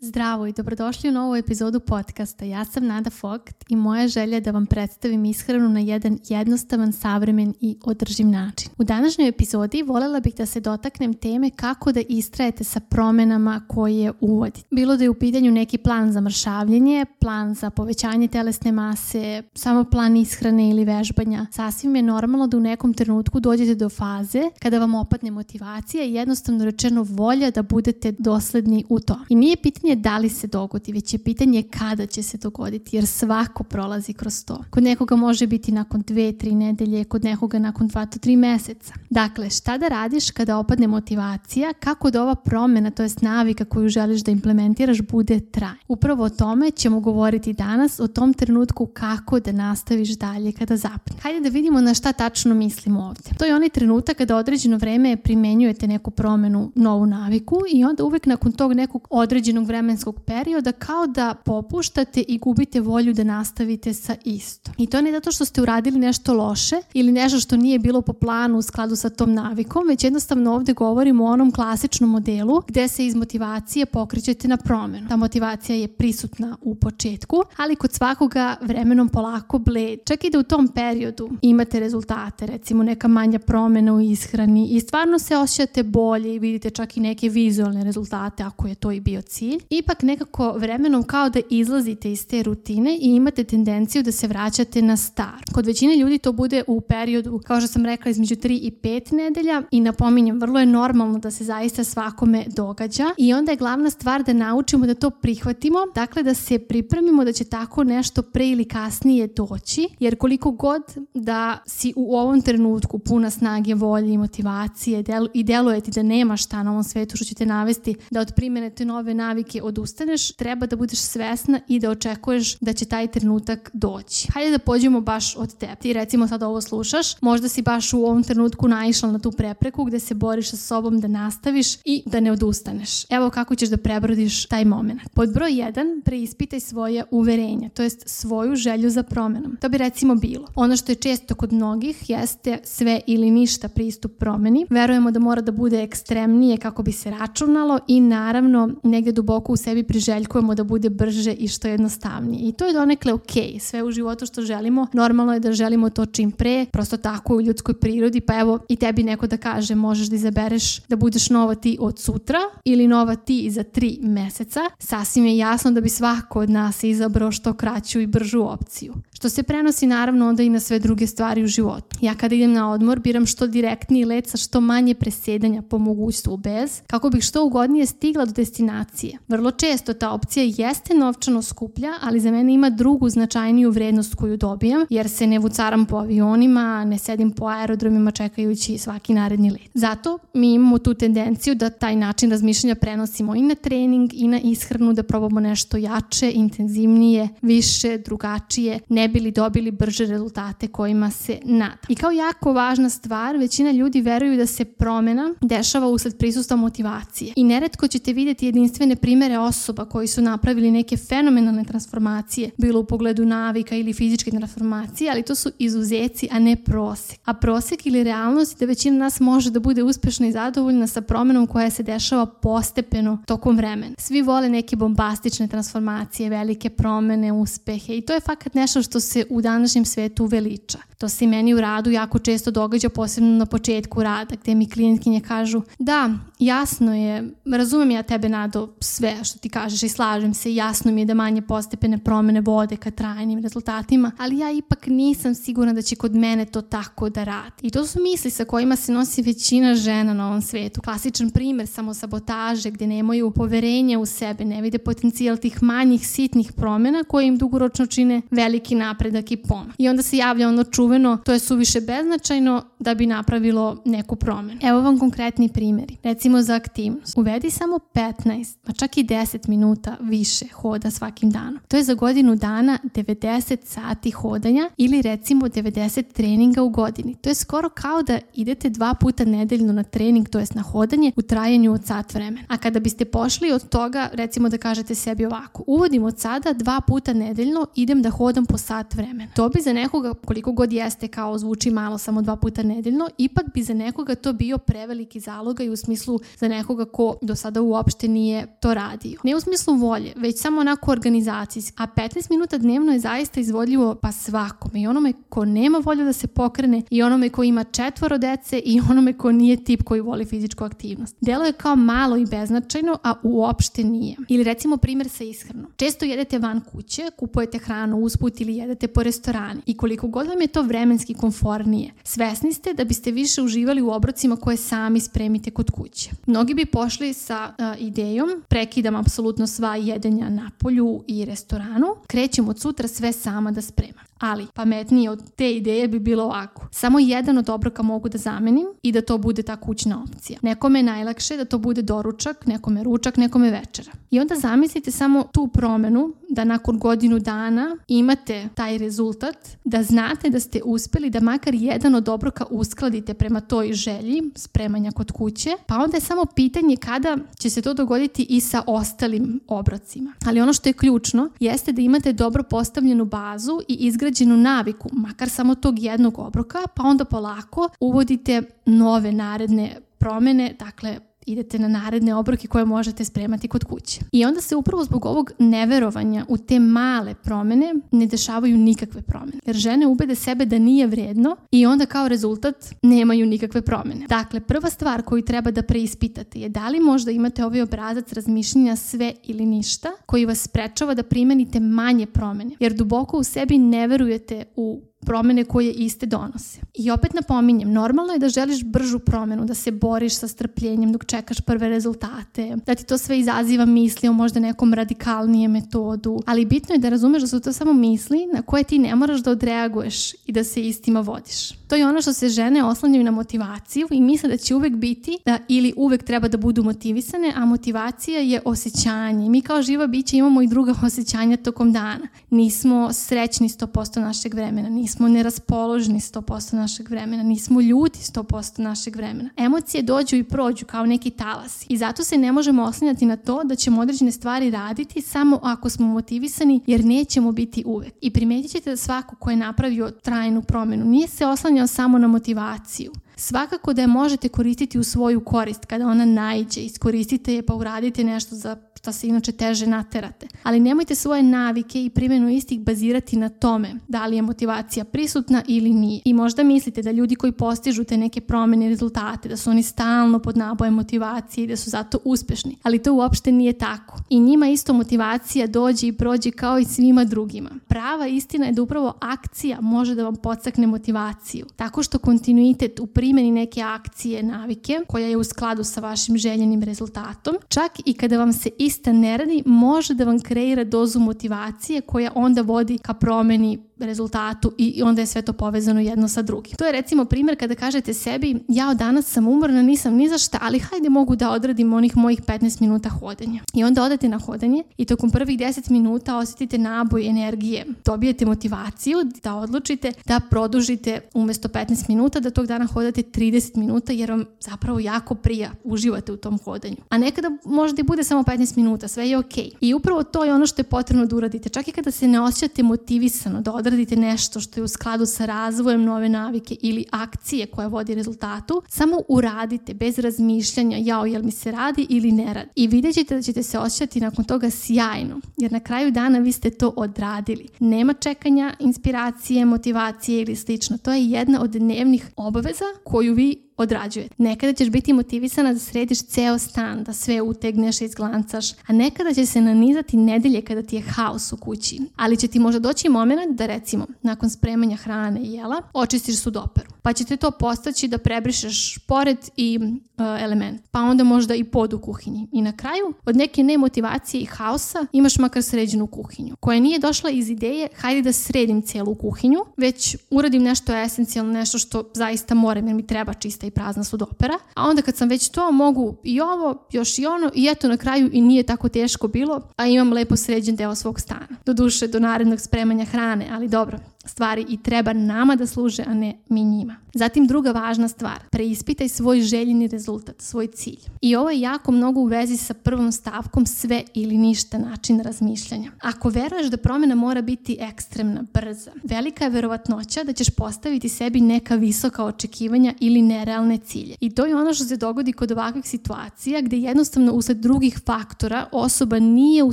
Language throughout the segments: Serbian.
Zdravo i dobrodošli u novu epizodu podcasta. Ja sam Nada Fogt i moja želja je da vam predstavim ishranu na jedan jednostavan, savremen i održiv način. U današnjoj epizodi voljela bih da se dotaknem teme kako da istrajete sa promenama koje uvodite. Bilo da je u pitanju neki plan za mršavljenje, plan za povećanje telesne mase, samo plan ishrane ili vežbanja. Sasvim je normalno da u nekom trenutku dođete do faze kada vam opadne motivacija i jednostavno rečeno volja da budete dosledni u to. I nije pitanje da li se dogodi, već je pitanje kada će se dogoditi, jer svako prolazi kroz to. Kod nekoga može biti nakon dve, tri nedelje, kod nekoga nakon dva do tri meseca. Dakle, šta da radiš kada opadne motivacija, kako da ova promena, to jest navika koju želiš da implementiraš, bude traj. Upravo o tome ćemo govoriti danas, o tom trenutku kako da nastaviš dalje kada zapne. Hajde da vidimo na šta tačno mislimo ovde. To je onaj trenutak kada određeno vreme primenjujete neku promenu, novu naviku i onda uvek nakon tog nekog određenog vremenskog perioda kao da popuštate i gubite volju da nastavite sa isto. I to ne zato što ste uradili nešto loše ili nešto što nije bilo po planu u skladu sa tom navikom, već jednostavno ovde govorimo o onom klasičnom modelu gde se iz motivacije pokrećete na promenu. Ta motivacija je prisutna u početku, ali kod svakoga vremenom polako bled. Čak i da u tom periodu imate rezultate, recimo neka manja promena u ishrani i stvarno se osjećate bolje i vidite čak i neke vizualne rezultate ako je to i bio cilj ipak nekako vremenom kao da izlazite iz te rutine i imate tendenciju da se vraćate na star. Kod većine ljudi to bude u periodu, kao što sam rekla, između 3 i 5 nedelja i napominjem, vrlo je normalno da se zaista svakome događa i onda je glavna stvar da naučimo da to prihvatimo, dakle da se pripremimo da će tako nešto pre ili kasnije doći, jer koliko god da si u ovom trenutku puna snage, volje i motivacije i deluje ti da nema šta na ovom svetu što će te navesti da od primene te nove navike odustaneš, treba da budeš svesna i da očekuješ da će taj trenutak doći. Hajde da pođemo baš od tebe. Ti recimo sad ovo slušaš, možda si baš u ovom trenutku naišla na tu prepreku gde se boriš sa sobom da nastaviš i da ne odustaneš. Evo kako ćeš da prebrodiš taj moment. Pod broj 1, preispitaj svoje uverenja, to jest svoju želju za promenom. To bi recimo bilo. Ono što je često kod mnogih jeste sve ili ništa pristup promeni. Verujemo da mora da bude ekstremnije kako bi se računalo i naravno negde duboko u sebi priželjkujemo da bude brže i što jednostavnije. I to je donekle ok, sve u životu što želimo, normalno je da želimo to čim pre, prosto tako u ljudskoj prirodi, pa evo i tebi neko da kaže možeš da izabereš da budeš nova ti od sutra ili nova ti za tri meseca, sasvim je jasno da bi svako od nas izabrao što kraću i bržu opciju. Što se prenosi naravno onda i na sve druge stvari u životu. Ja kada idem na odmor biram što direktniji let sa što manje presedanja po mogućstvu bez, kako bih što ugodnije stigla do destinacije. Vrlo često ta opcija jeste novčano skuplja, ali za mene ima drugu značajniju vrednost koju dobijam, jer se ne vucaram po avionima, ne sedim po aerodromima čekajući svaki naredni let. Zato mi imamo tu tendenciju da taj način razmišljanja prenosimo i na trening i na ishranu, da probamo nešto jače, intenzivnije, više, drugačije, ne bili dobili brže rezultate kojima se nada. I kao jako važna stvar, većina ljudi veruju da se promena dešava usled prisustva motivacije. I neretko ćete videti jedinstvene primere osoba koji su napravili neke fenomenalne transformacije, bilo u pogledu navika ili fizičke transformacije, ali to su izuzeci, a ne prosek. A prosek ili realnost je da većina nas može da bude uspešna i zadovoljna sa promenom koja se dešava postepeno tokom vremena. Svi vole neke bombastične transformacije, velike promene, uspehe i to je fakat nešto što se u današnjem svetu uveliča. To se i meni u radu jako često događa, posebno na početku rada, gde mi klijentkinje kažu da, jasno je, razumem ja tebe, Nado, sve što ti kažeš i slažem se, jasno mi je da manje postepene promene vode ka trajnim rezultatima, ali ja ipak nisam sigurna da će kod mene to tako da radi. I to su misli sa kojima se nosi većina žena na ovom svetu. Klasičan primer samosabotaže gde nemaju poverenja u sebe, ne vide potencijal tih manjih, sitnih promena koje im dugoročno čine veliki napredak i pomak. I onda se javlja ono čuveno, to je suviše beznačajno da bi napravilo neku promenu. Evo vam konkretni primjeri. Recimo za aktivnost. Uvedi samo 15, pa čak i 10 minuta više hoda svakim danom. To je za godinu dana 90 sati hodanja ili recimo 90 treninga u godini. To je skoro kao da idete dva puta nedeljno na trening, to jest na hodanje u trajanju od sat vremena. A kada biste pošli od toga, recimo da kažete sebi ovako, uvodim od sada dva puta nedeljno, idem da hodam po sat vremena. To bi za nekoga, koliko god jeste kao zvuči malo samo dva puta nedeljno, ipak bi za nekoga to bio preveliki zalogaj u smislu za nekoga ko do sada uopšte nije to radio. Ne u smislu volje, već samo onako organizacijski. A 15 minuta dnevno je zaista izvodljivo pa svakome. I onome ko nema volju da se pokrene, i onome ko ima četvoro dece, i onome ko nije tip koji voli fizičku aktivnost. Delo je kao malo i beznačajno, a uopšte nije. Ili recimo primjer sa ishranom. Često jedete van kuće, kupujete hranu usput ili jedete po restorani. I koliko god vam je to vremenski konfornije, svesni ste da biste više uživali u obrocima koje sami spremite kod kuće. Mnogi bi pošli sa uh, idejom, prekidam apsolutno sva jedenja na polju i restoranu, krećem od sutra sve sama da spremam. Ali pametnije od te ideje bi bilo ovako. Samo jedan od obroka mogu da zamenim i da to bude ta kućna opcija. Nekome je najlakše da to bude doručak, nekome ručak, nekome večera. I onda zamislite samo tu promenu da nakon godinu dana imate taj rezultat, da znate da ste uspeli da makar jedan od obroka uskladite prema toj želji spremanja kod kuće, pa onda je samo pitanje kada će se to dogoditi i sa ostalim obrocima. Ali ono što je ključno jeste da imate dobro postavljenu bazu i izgrađenu naviku, makar samo tog jednog obroka, pa onda polako uvodite nove naredne promene, dakle idete na naredne obroke koje možete spremati kod kuće. I onda se upravo zbog ovog neverovanja u te male promene ne dešavaju nikakve promene. Jer žene ubede sebe da nije vredno i onda kao rezultat nemaju nikakve promene. Dakle, prva stvar koju treba da preispitate je da li možda imate ovaj obrazac razmišljenja sve ili ništa koji vas sprečava da primenite manje promene. Jer duboko u sebi ne verujete u promene koje iste donose. I opet napominjem, normalno je da želiš bržu promenu, da se boriš sa strpljenjem dok čekaš prve rezultate, da ti to sve izaziva misli o možda nekom radikalnijem metodu, ali bitno je da razumeš da su to samo misli na koje ti ne moraš da odreaguješ i da se istima vodiš. To je ono što se žene oslanjaju na motivaciju i misle da će uvek biti da ili uvek treba da budu motivisane, a motivacija je osjećanje. Mi kao živa bića imamo i druga osjećanja tokom dana. Nismo srećni 100% našeg vremena, nismo neraspoloženi 100% našeg vremena, nismo ljuti 100% našeg vremena. Emocije dođu i prođu kao neki talas i zato se ne možemo oslanjati na to da ćemo određene stvari raditi samo ako smo motivisani jer nećemo biti uvek. I primetit ćete da svako ko je napravio trajnu promenu nije se oslanjao samo na motivaciju. Svakako da je možete koristiti u svoju korist kada ona najđe, iskoristite je pa uradite nešto za šta se inače teže naterate. Ali nemojte svoje navike i primjenu istih bazirati na tome da li je motivacija prisutna ili nije. I možda mislite da ljudi koji postižu te neke promene i rezultate, da su oni stalno pod nabojem motivacije i da su zato uspešni. Ali to uopšte nije tako. I njima isto motivacija dođe i prođe kao i svima drugima. Prava istina je da upravo akcija može da vam podstakne motivaciju. Tako što kontinuitet u primjeni neke akcije, navike, koja je u skladu sa vašim željenim rezultatom, čak i kada vam se ista ne radi, može da vam kreira dozu motivacije koja onda vodi ka promeni rezultatu i onda je sve to povezano jedno sa drugim. To je recimo primjer kada kažete sebi ja od danas sam umorna, nisam ni za šta, ali hajde mogu da odradim onih mojih 15 minuta hodanja. I onda odete na hodanje i tokom prvih 10 minuta osjetite naboj energije. Dobijete motivaciju da odlučite da produžite umesto 15 minuta da tog dana hodate 30 minuta jer vam zapravo jako prija, uživate u tom hodanju. A nekada možda i bude samo 15 minuta, sve je okej. Okay. I upravo to je ono što je potrebno da uradite. Čak i kada se ne osjećate motivisano da odradite nešto što je u skladu sa razvojem nove navike ili akcije koja vodi rezultatu, samo uradite bez razmišljanja jao jel mi se radi ili ne radi. I vidjet ćete da ćete se osjećati nakon toga sjajno, jer na kraju dana vi ste to odradili. Nema čekanja, inspiracije, motivacije ili slično. To je jedna od dnevnih obaveza koju vi odrađuje. Nekada ćeš biti motivisana da središ ceo stan, da sve utegneš i izglancaš, a nekada će se nanizati nedelje kada ti je haos u kući. Ali će ti možda doći moment da recimo, nakon spremanja hrane i jela, očistiš sudoperu. Pa će te to postaći da prebrišeš pored i uh, element. Pa onda možda i pod u kuhinji. I na kraju, od neke nemotivacije i haosa imaš makar sređenu kuhinju, koja nije došla iz ideje hajde da sredim celu kuhinju, već uradim nešto esencijalno, nešto što zaista moram jer mi treba čista i prazna sudopera, a onda kad sam već to mogu i ovo, još i ono i eto na kraju i nije tako teško bilo, a imam lepo sređen deo svog stana. Do duše do narednog spremanja hrane, ali dobro, stvari i treba nama da služe, a ne mi njima. Zatim druga važna stvar, preispitaj svoj željeni rezultat, svoj cilj. I ovo je jako mnogo u vezi sa prvom stavkom sve ili ništa način razmišljanja. Ako veruješ da promjena mora biti ekstremna, brza, velika je verovatnoća da ćeš postaviti sebi neka visoka očekivanja ili nerealne cilje. I to je ono što se dogodi kod ovakvih situacija gdje jednostavno usled drugih faktora osoba nije u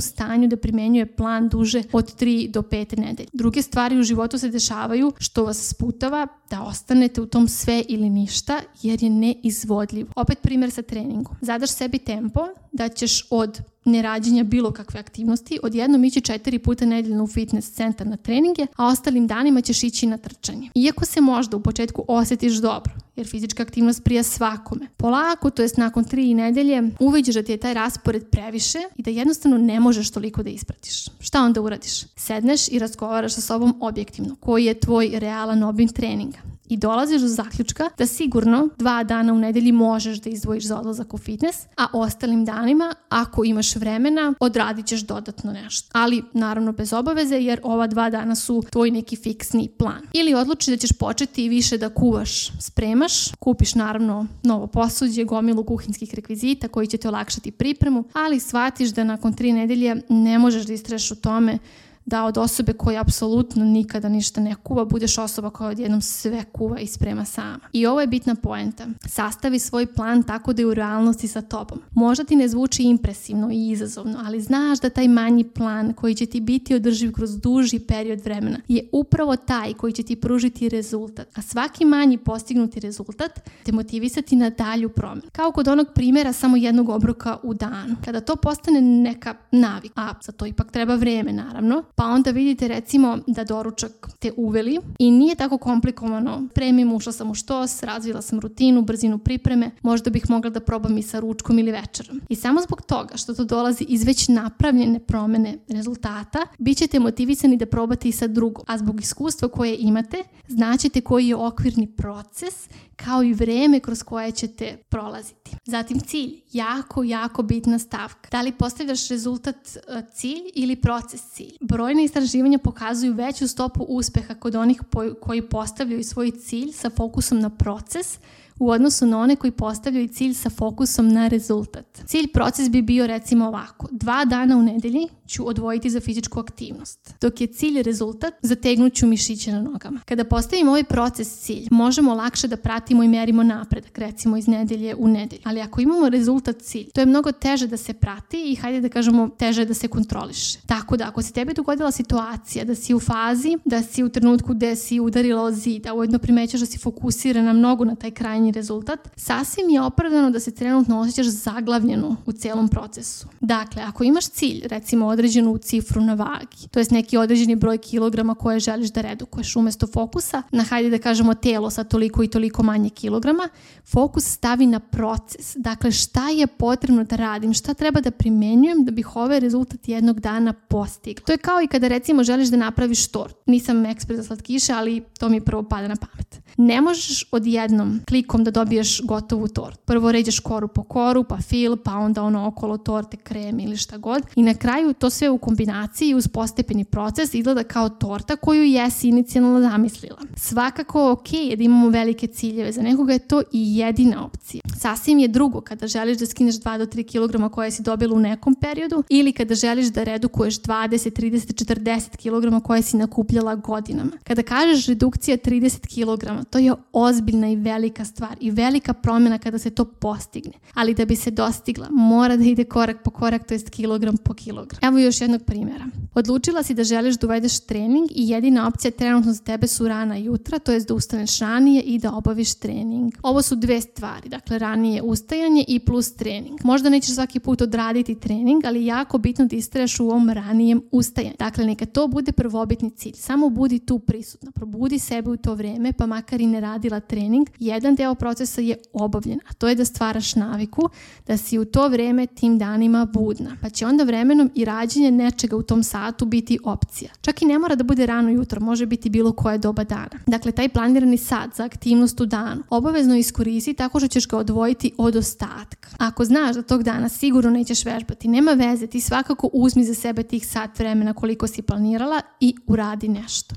stanju da primenjuje plan duže od 3 do 5 nedelja. Druge stvari u životu se dešavaju što vas sputava da ostanete u tom sve ili ništa jer je neizvodljivo. Opet primjer sa treningom. Zadaš sebi tempo da ćeš od nerađenja bilo kakve aktivnosti, odjednom ići četiri puta nedeljno u fitness centar na treninge, a ostalim danima ćeš ići na trčanje. Iako se možda u početku osjetiš dobro, jer fizička aktivnost prija svakome. Polako, to jest nakon tri nedelje, uviđeš da ti je taj raspored previše i da jednostavno ne možeš toliko da ispratiš. Šta onda uradiš? Sedneš i razgovaraš sa sobom objektivno. Koji je tvoj realan obim treninga? I dolaziš do zaključka da sigurno dva dana u nedelji možeš da izdvojiš za odlazak u fitness, a ostalim danima, ako imaš vremena, odradit ćeš dodatno nešto. Ali naravno bez obaveze jer ova dva dana su tvoj neki fiksni plan. Ili odlučiš da ćeš početi više da kuvaš, spremaš, kupiš naravno novo posuđe, gomilu kuhinskih rekvizita koji će te olakšati pripremu, ali shvatiš da nakon tri nedelje ne možeš da istreš u tome da od osobe koja apsolutno nikada ništa ne kuva, budeš osoba koja odjednom sve kuva i sprema sama. I ovo je bitna poenta. Sastavi svoj plan tako da je u realnosti sa tobom. Možda ti ne zvuči impresivno i izazovno, ali znaš da taj manji plan koji će ti biti održiv kroz duži period vremena je upravo taj koji će ti pružiti rezultat. A svaki manji postignuti rezultat te motivisati na dalju promjenu. Kao kod onog primjera samo jednog obroka u danu. Kada to postane neka navik, a za to ipak treba vrijeme naravno, pa onda vidite recimo da doručak te uveli i nije tako komplikovano. Premijem, ušla sam u štos, razvila sam rutinu, brzinu pripreme, možda bih mogla da probam i sa ručkom ili večerom. I samo zbog toga što to dolazi iz već napravljene promjene rezultata, bit ćete motivisani da probate i sa drugom. A zbog iskustva koje imate, znaćete koji je okvirni proces kao i vreme kroz koje ćete prolaziti. Zatim cilj, jako, jako bitna stavka. Da li postavljaš rezultat e, cilj ili proces cilj? Brojne istraživanja pokazuju veću stopu uspeha kod onih koji postavljaju svoj cilj sa fokusom na proces u odnosu na one koji postavljaju cilj sa fokusom na rezultat. Cilj proces bi bio recimo ovako. Dva dana u nedelji ću odvojiti za fizičku aktivnost. Dok je cilj rezultat, zategnut ću mišiće na nogama. Kada postavimo ovaj proces cilj, možemo lakše da pratimo i merimo napredak, recimo iz nedelje u nedelju. Ali ako imamo rezultat cilj, to je mnogo teže da se prati i hajde da kažemo teže da se kontroliše. Tako da ako se tebi dogodila situacija da si u fazi, da si u trenutku gde si udarila o zid, a ujedno primećaš da si fokusirana mnogo na taj krajnji rezultat, sasvim je opravdano da se trenutno osjećaš zaglavljeno u celom procesu. Dakle, ako imaš cilj, recimo određenu cifru na vagi, to jest neki određeni broj kilograma koje želiš da redukuješ umjesto fokusa na, hajde da kažemo, telo sa toliko i toliko manje kilograma, fokus stavi na proces. Dakle, šta je potrebno da radim, šta treba da primenjujem da bih ovaj rezultat jednog dana postigla. To je kao i kada recimo želiš da napraviš tort. Nisam ekspert za slatkiše, ali to mi prvo pada na pamet. Ne možeš odjednom klikom da dobiješ gotovu tort. Prvo ređeš koru po koru, pa fil, pa onda ono okolo torte, krem ili šta god. I na kraju to sve u kombinaciji uz postepeni proces izgleda kao torta koju jesi inicijalno zamislila. Svakako ok je da imamo velike ciljeve, za nekoga je to i jedina opcija. Sasvim je drugo kada želiš da skineš 2 do 3 kg koje si dobila u nekom periodu ili kada želiš da redukuješ 20, 30, 40 kg koje si nakupljala godinama. Kada kažeš redukcija 30 kg, to je ozbiljna i velika stvar i velika promjena kada se to postigne. Ali da bi se dostigla, mora da ide korak po korak, to jest kilogram po kilogram. Evo još jednog primjera. Odlučila si da želiš da uvedeš trening i jedina opcija trenutno za tebe su rana jutra, to jest da ustaneš ranije i da obaviš trening. Ovo su dve stvari, dakle ranije ustajanje i plus trening. Možda nećeš svaki put odraditi trening, ali jako bitno da istraješ u ovom ranijem ustajanju. Dakle, neka to bude prvobitni cilj. Samo budi tu prisutna, probudi sebe u to vrijeme, pa makar i ne radila trening. Jedan deo procesa je obavljen, a to je da stvaraš naviku, da si u to vrijeme tim danima budna. Pa će onda vremenom i rađenje nečega u tom satu biti opcija. Čak i ne mora da bude rano jutro, može biti bilo koje doba dana. Dakle, taj planirani sat za aktivnost u danu obavezno iskoristi tako što ćeš ga odvojiti od ostatka. Ako znaš da tog dana sigurno nećeš vežbati, nema veze, ti svakako uzmi za sebe tih sat vremena koliko si planirala i uradi nešto.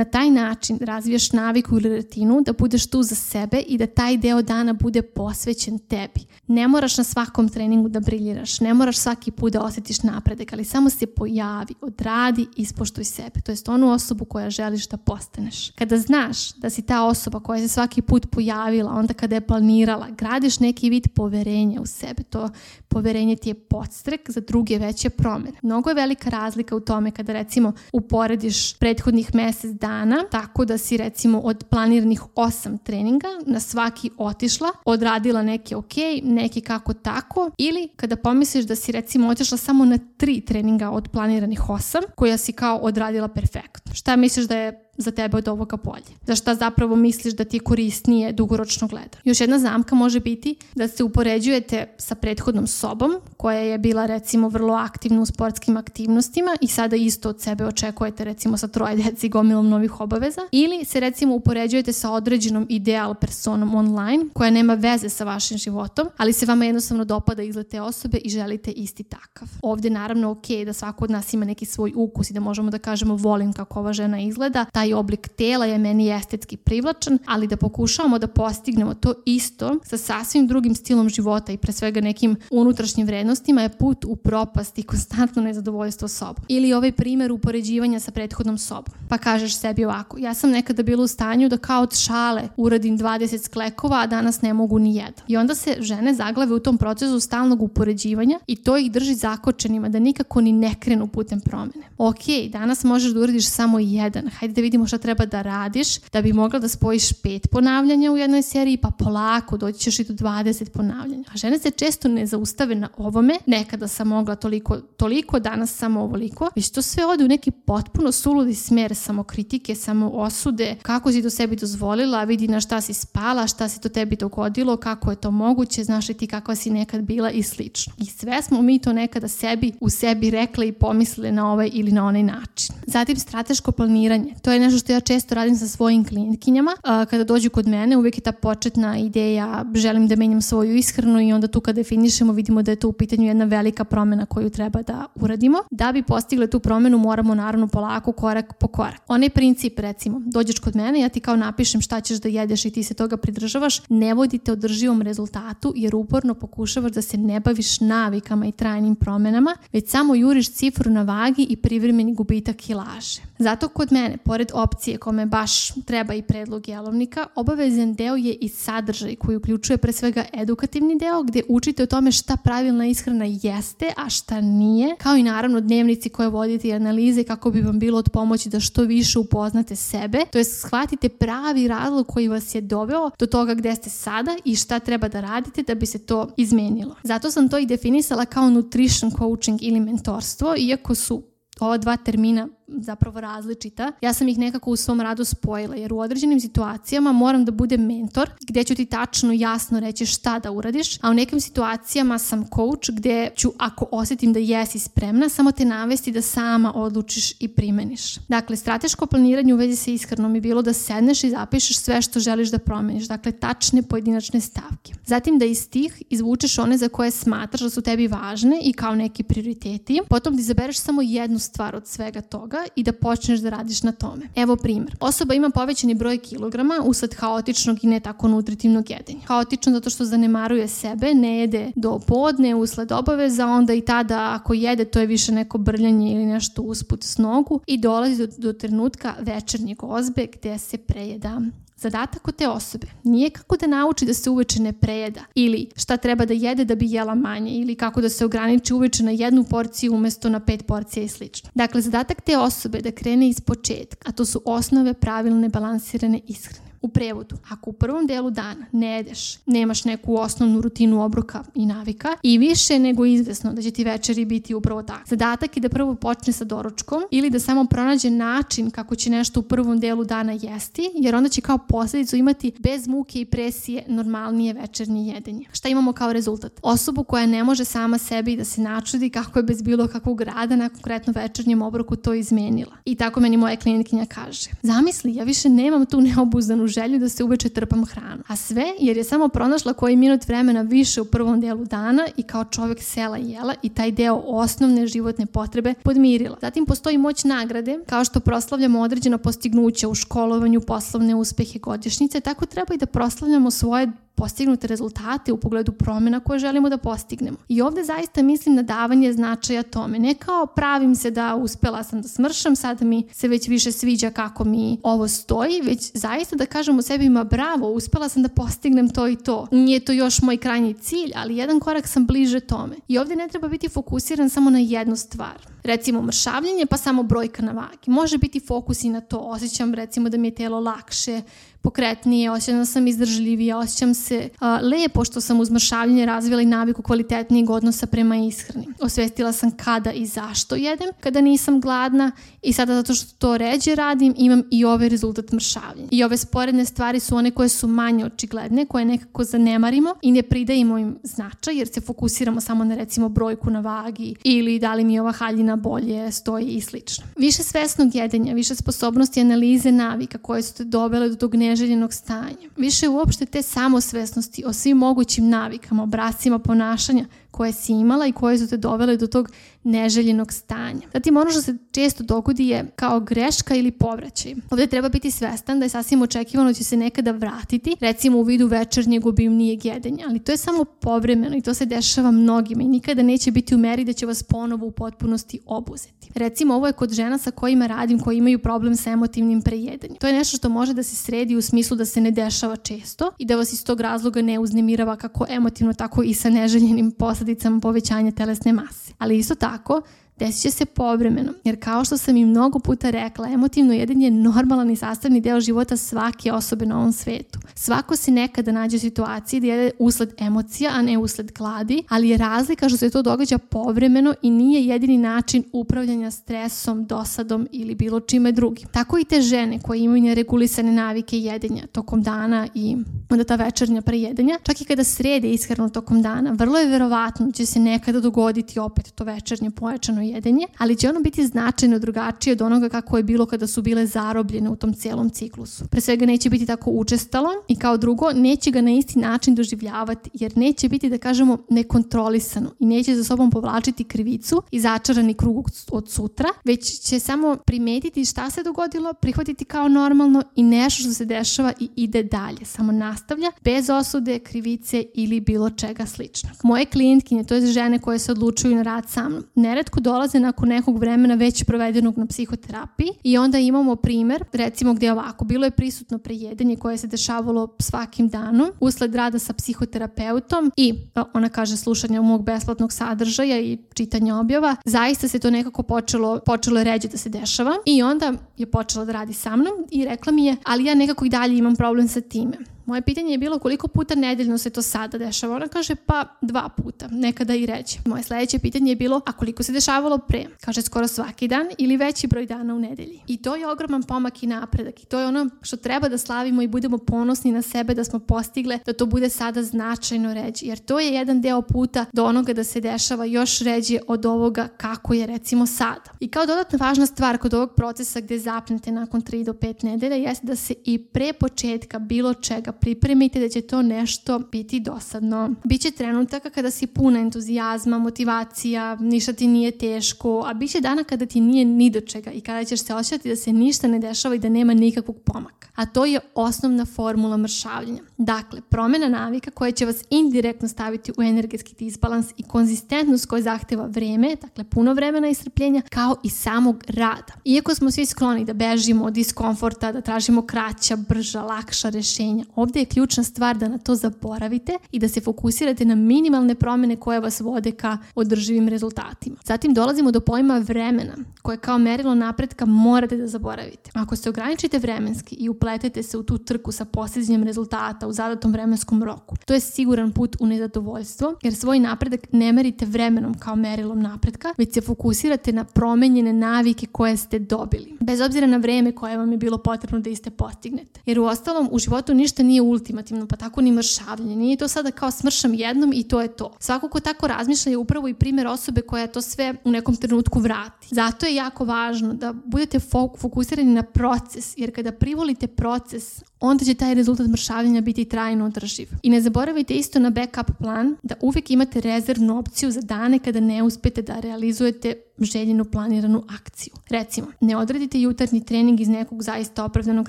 Na taj način razvijaš naviku ili rutinu da budeš tu za sebe i da taj deo dana bude posvećen tebi. Ne moraš na svakom treningu da briljiraš, ne moraš svaki put da osjetiš napredak, ali samo se pojavi, odradi, ispoštuj sebe. To jest onu osobu koja želiš da postaneš. Kada znaš da si ta osoba koja se svaki put pojavila, onda kada je planirala, gradiš neki vid poverenja u sebe. To poverenje ti je podstrek za druge veće promene. Mnogo je velika razlika u tome kada recimo uporediš prethodnih mesec dana, tako da si recimo od planiranih osam treninga na svaki otišla, odradila neke ok, neki kako tako, ili kada pomisliš da si recimo otišla samo na tri treninga od planiranih osam, koja si kao odradila perfektno. Šta misliš da je za tebe od ovoga bolje. Za šta zapravo misliš da ti je korisnije dugoročno gleda. Još jedna zamka može biti da se upoređujete sa prethodnom sobom koja je bila recimo vrlo aktivna u sportskim aktivnostima i sada isto od sebe očekujete recimo sa troje deci gomilom novih obaveza ili se recimo upoređujete sa određenom ideal personom online koja nema veze sa vašim životom, ali se vama jednostavno dopada izgled te osobe i želite isti takav. Ovde naravno ok da svako od nas ima neki svoj ukus i da možemo da kažemo volim kako ova žena izgleda, taj oblik tela je meni estetski privlačan, ali da pokušavamo da postignemo to isto sa sasvim drugim stilom života i pre svega nekim unutrašnjim vrednostima je put u propast i konstantno nezadovoljstvo sobom. Ili ovaj primer upoređivanja sa prethodnom sobom. Pa kažeš sebi ovako, ja sam nekada bila u stanju da kao od šale uradim 20 sklekova, a danas ne mogu ni jedan. I onda se žene zaglave u tom procesu stalnog upoređivanja i to ih drži zakočenima da nikako ni ne krenu putem promene. Ok, danas možeš da uradiš samo jedan, hajde da vidimo šta treba da radiš da bi mogla da spojiš pet ponavljanja u jednoj seriji, pa polako doći ćeš i do 20 ponavljanja. A žene se često ne zaustave na ovome, nekada sam mogla toliko, toliko, danas samo ovoliko, već to sve ode u neki potpuno suludi smer samokritike, samo osude, kako si to sebi dozvolila, vidi na šta si spala, šta se to tebi dogodilo, kako je to moguće, znaš li ti kakva si nekad bila i slično. I sve smo mi to nekada sebi u sebi rekli i pomislili na ovaj ili na onaj način. Zatim strateško planiranje. To je nešto što ja često radim sa svojim klijentkinjama. Kada dođu kod mene, uvijek je ta početna ideja želim da menjam svoju ishranu i onda tu kada definišemo vidimo da je to u pitanju jedna velika promena koju treba da uradimo. Da bi postigle tu promenu moramo naravno polako korak po korak. Onaj princip recimo, dođeš kod mene, ja ti kao napišem šta ćeš da jedeš i ti se toga pridržavaš, ne vodite održivom rezultatu jer uporno pokušavaš da se ne baviš navikama i trajnim promenama, već samo juriš cifru na vagi i privremeni gubitak kilaže. Zato kod mene, pored opcije kome baš treba i predlog jelovnika, obavezan deo je i sadržaj koji uključuje pre svega edukativni deo gde učite o tome šta pravilna ishrana jeste, a šta nije, kao i naravno dnevnici koje vodite i analize kako bi vam bilo od pomoći da što više upoznate sebe, to je shvatite pravi razlog koji vas je doveo do toga gde ste sada i šta treba da radite da bi se to izmenilo. Zato sam to i definisala kao nutrition coaching ili mentorstvo, iako su ova dva termina zapravo različita. Ja sam ih nekako u svom radu spojila jer u određenim situacijama moram da budem mentor gde ću ti tačno jasno reći šta da uradiš, a u nekim situacijama sam coach gde ću ako osjetim da jesi spremna samo te navesti da sama odlučiš i primeniš. Dakle, strateško planiranje u vezi sa ishranom je bilo da sedneš i zapišeš sve što želiš da promeniš, dakle tačne pojedinačne stavke. Zatim da iz tih izvučeš one za koje smatraš da su tebi važne i kao neki prioriteti, potom da izabereš samo jednu stvar od svega toga i da počneš da radiš na tome. Evo primjer. Osoba ima povećani broj kilograma usled haotičnog i ne tako nutritivnog jedenja. Haotično zato što zanemaruje sebe, ne jede do podne usled obaveza, onda i tada ako jede to je više neko brljanje ili nešto usput s nogu i dolazi do, do trenutka večernjeg ozbe gde se prejeda. Zadatak od te osobe nije kako da nauči da se uveče ne prejeda ili šta treba da jede da bi jela manje ili kako da se ograniči uveče na jednu porciju umesto na pet porcija i slično. Dakle, zadatak te osobe da krene iz početka, a to su osnove pravilne balansirane ishrane. U prevodu, ako u prvom delu dana ne jedeš, nemaš neku osnovnu rutinu obroka i navika i više nego izvesno da će ti večeri biti upravo tako. Zadatak je da prvo počne sa doručkom ili da samo pronađe način kako će nešto u prvom delu dana jesti, jer onda će kao posledicu imati bez muke i presije normalnije večernje jedenje. Šta imamo kao rezultat? Osobu koja ne može sama sebi da se načudi kako je bez bilo kakvog rada na konkretno večernjem obroku to izmenila. I tako meni moja klinikkinja kaže. Zamisli, ja više nemam tu neobuzdanu želju da se uveče trpam hranu. A sve jer je samo pronašla koji minut vremena više u prvom delu dana i kao čovjek sela i jela i taj deo osnovne životne potrebe podmirila. Zatim postoji moć nagrade, kao što proslavljamo određena postignuća u školovanju, poslovne uspehe, godišnjice, tako treba i da proslavljamo svoje postignute rezultate u pogledu promjena koje želimo da postignemo. I ovdje zaista mislim na davanje značaja tome. Ne kao pravim se da uspela sam da smršam, sad mi se već više sviđa kako mi ovo stoji, već zaista da kažemo sebi ma bravo, uspela sam da postignem to i to. Nije to još moj krajnji cilj, ali jedan korak sam bliže tome. I ovdje ne treba biti fokusiran samo na jednu stvar. Recimo mršavljenje pa samo brojka na vagi. Može biti fokus i na to. Osjećam recimo da mi je telo lakše, pokretnije, osjećam da sam izdržljivija, osjećam se uh, lepo što sam uz mršavljenje razvila i naviku kvalitetnijeg odnosa prema ishrani. Osvestila sam kada i zašto jedem, kada nisam gladna i sada zato što to ređe radim imam i ovaj rezultat mršavljenja. I ove sporedne stvari su one koje su manje očigledne, koje nekako zanemarimo i ne pridajemo im značaj jer se fokusiramo samo na recimo brojku na vagi ili da li mi ova haljina bolje stoji i slično. Više svesnog jedenja, više sposobnosti analize navika koje su te dovele do tog neželjenog stanja. Više uopšte te samosvesnosti o svim mogućim navikama, obrascima ponašanja koje si imala i koje su te dovele do tog neželjenog stanja. Zatim ono što se često dogodi je kao greška ili povraćaj. Ovdje treba biti svestan da je sasvim očekivano da će se nekada vratiti, recimo u vidu večernjeg obimnijeg jedenja, ali to je samo povremeno i to se dešava mnogima i nikada neće biti u meri da će vas ponovo u potpunosti obuzeti. Recimo ovo je kod žena sa kojima radim koji imaju problem sa emotivnim prejedanjem. To je nešto što može da se sredi u smislu da se ne dešava često i da vas iz tog razloga ne uznemirava kako emotivno tako i sa neželjenim posljedicama povećanja telesne mase. Ali isto tako desit će se povremeno, jer kao što sam i mnogo puta rekla, emotivno jedenje je normalan i sastavni deo života svake osobe na ovom svetu. Svako se nekada nađe u situaciji da jede usled emocija, a ne usled gladi, ali je razlika što se to događa povremeno i nije jedini način upravljanja stresom, dosadom ili bilo čime drugim. Tako i te žene koje imaju neregulisane navike jedenja tokom dana i onda ta večernja prejedanja, čak i kada srede ishranu tokom dana, vrlo je verovatno da će se nekada dogoditi opet to večernje pojačano jedenje, ali će ono biti značajno drugačije od onoga kako je bilo kada su bile zarobljene u tom cijelom ciklusu. Pre svega neće biti tako učestalo i kao drugo neće ga na isti način doživljavati jer neće biti da kažemo nekontrolisano i neće za sobom povlačiti krivicu i začarani krug od sutra, već će samo primetiti šta se dogodilo, prihvatiti kao normalno i nešto što se dešava i ide dalje, samo nastavlja bez osude, krivice ili bilo čega sličnog. Moje klijentkinje, to je žene koje se odlučuju na rad sa mnom, neretko dolaze nakon nekog vremena već provedenog na psihoterapiji i onda imamo primer, recimo gdje ovako, bilo je prisutno prejedanje koje se dešavalo svakim danom usled rada sa psihoterapeutom i ona kaže slušanja mog besplatnog sadržaja i čitanja objava, zaista se to nekako počelo, počelo ređe da se dešava i onda je počela da radi sa mnom i rekla mi je, ali ja nekako i dalje imam problem sa time. Moje pitanje je bilo koliko puta nedeljno se to sada dešava. Ona kaže pa dva puta, nekada i reći. Moje sljedeće pitanje je bilo a koliko se dešavalo pre? Kaže skoro svaki dan ili veći broj dana u nedelji. I to je ogroman pomak i napredak i to je ono što treba da slavimo i budemo ponosni na sebe da smo postigle da to bude sada značajno ređi. Jer to je jedan deo puta do onoga da se dešava još ređe od ovoga kako je recimo sada. I kao dodatna važna stvar kod ovog procesa gdje zapnete nakon 3 do 5 nedelja jeste da se i pre početka bilo čega pripremite da će to nešto biti dosadno. Biće trenutaka kada si puna entuzijazma, motivacija, ništa ti nije teško, a bit će dana kada ti nije ni do čega i kada ćeš se osjećati da se ništa ne dešava i da nema nikakvog pomaka. A to je osnovna formula mršavljenja. Dakle, promjena navika koja će vas indirektno staviti u energetski disbalans i konzistentnost koja zahteva vreme, dakle puno vremena i strpljenja, kao i samog rada. Iako smo svi skloni da bežimo od diskomforta, da tražimo kraća, brža, lakša rješenja, ovdje je ključna stvar da na to zaboravite i da se fokusirate na minimalne promjene koje vas vode ka održivim rezultatima. Zatim dolazimo do pojma vremena, koje kao merilo napretka morate da zaboravite. Ako se ograničite vremenski i upletete se u tu trku sa postizanjem rezultata u zadatom vremenskom roku, to je siguran put u nezadovoljstvo, jer svoj napredak ne merite vremenom kao merilom napretka, već se fokusirate na promenjene navike koje ste dobili. Bez obzira na vreme koje vam je bilo potrebno da iste postignete. Jer u ostalom u životu ništa nije ultimativno, pa tako ni mršavljanje. Nije to sada kao smršam jednom i to je to. Svako ko tako razmišlja je upravo i primjer osobe koja to sve u nekom trenutku vrati. Zato je jako važno da budete fokusirani na proces, jer kada privolite proces, onda će taj rezultat mršavljenja biti trajno održiv. I ne zaboravite isto na backup plan da uvijek imate rezervnu opciju za dane kada ne uspete da realizujete željenu planiranu akciju. Recimo, ne odradite jutarnji trening iz nekog zaista opravdanog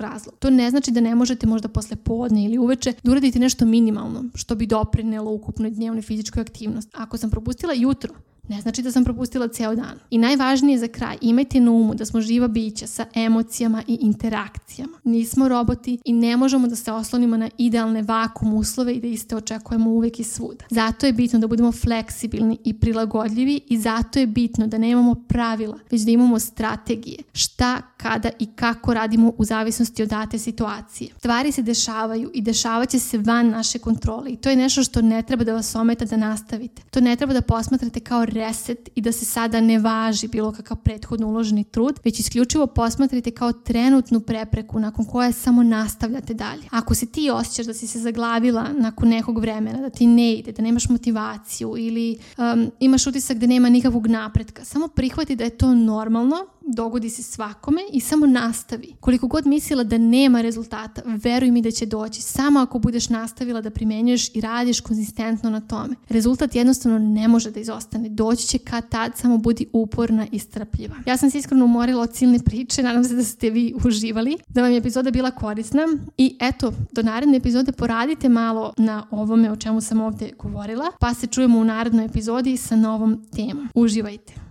razloga. To ne znači da ne možete možda posle podne ili uveče da uradite nešto minimalno što bi doprinelo ukupnoj dnevnoj fizičkoj aktivnosti. Ako sam propustila jutro, ne znači da sam propustila ceo dan. I najvažnije za kraj, imajte na umu da smo živa bića sa emocijama i interakcijama. Nismo roboti i ne možemo da se oslonimo na idealne vakum uslove i da iste očekujemo uvek i svuda. Zato je bitno da budemo fleksibilni i prilagodljivi i zato je bitno da nemamo pravila, već da imamo strategije. Šta, kada i kako radimo u zavisnosti od date situacije. Stvari se dešavaju i dešavaće se van naše kontrole i to je nešto što ne treba da vas ometa da nastavite. To ne treba da posmatrate kao reset i da se sada ne važi bilo kakav prethodno uloženi trud, već isključivo posmatrite kao trenutnu prepreku nakon koje samo nastavljate dalje. Ako se ti osjećaš da si se zaglavila nakon nekog vremena, da ti ne ide, da nemaš motivaciju ili um, imaš utisak da nema nikakvog napretka, samo prihvati da je to normalno, dogodi se svakome i samo nastavi. Koliko god mislila da nema rezultata, veruj mi da će doći. Samo ako budeš nastavila da primenjuješ i radiš konzistentno na tome. Rezultat jednostavno ne može da izostane. Doći će kad tad, samo budi uporna i strpljiva. Ja sam se iskreno umorila od silne priče, nadam se da ste vi uživali, da vam je epizoda bila korisna i eto, do naredne epizode poradite malo na ovome o čemu sam ovde govorila, pa se čujemo u narednoj epizodi sa novom temom. Uživajte!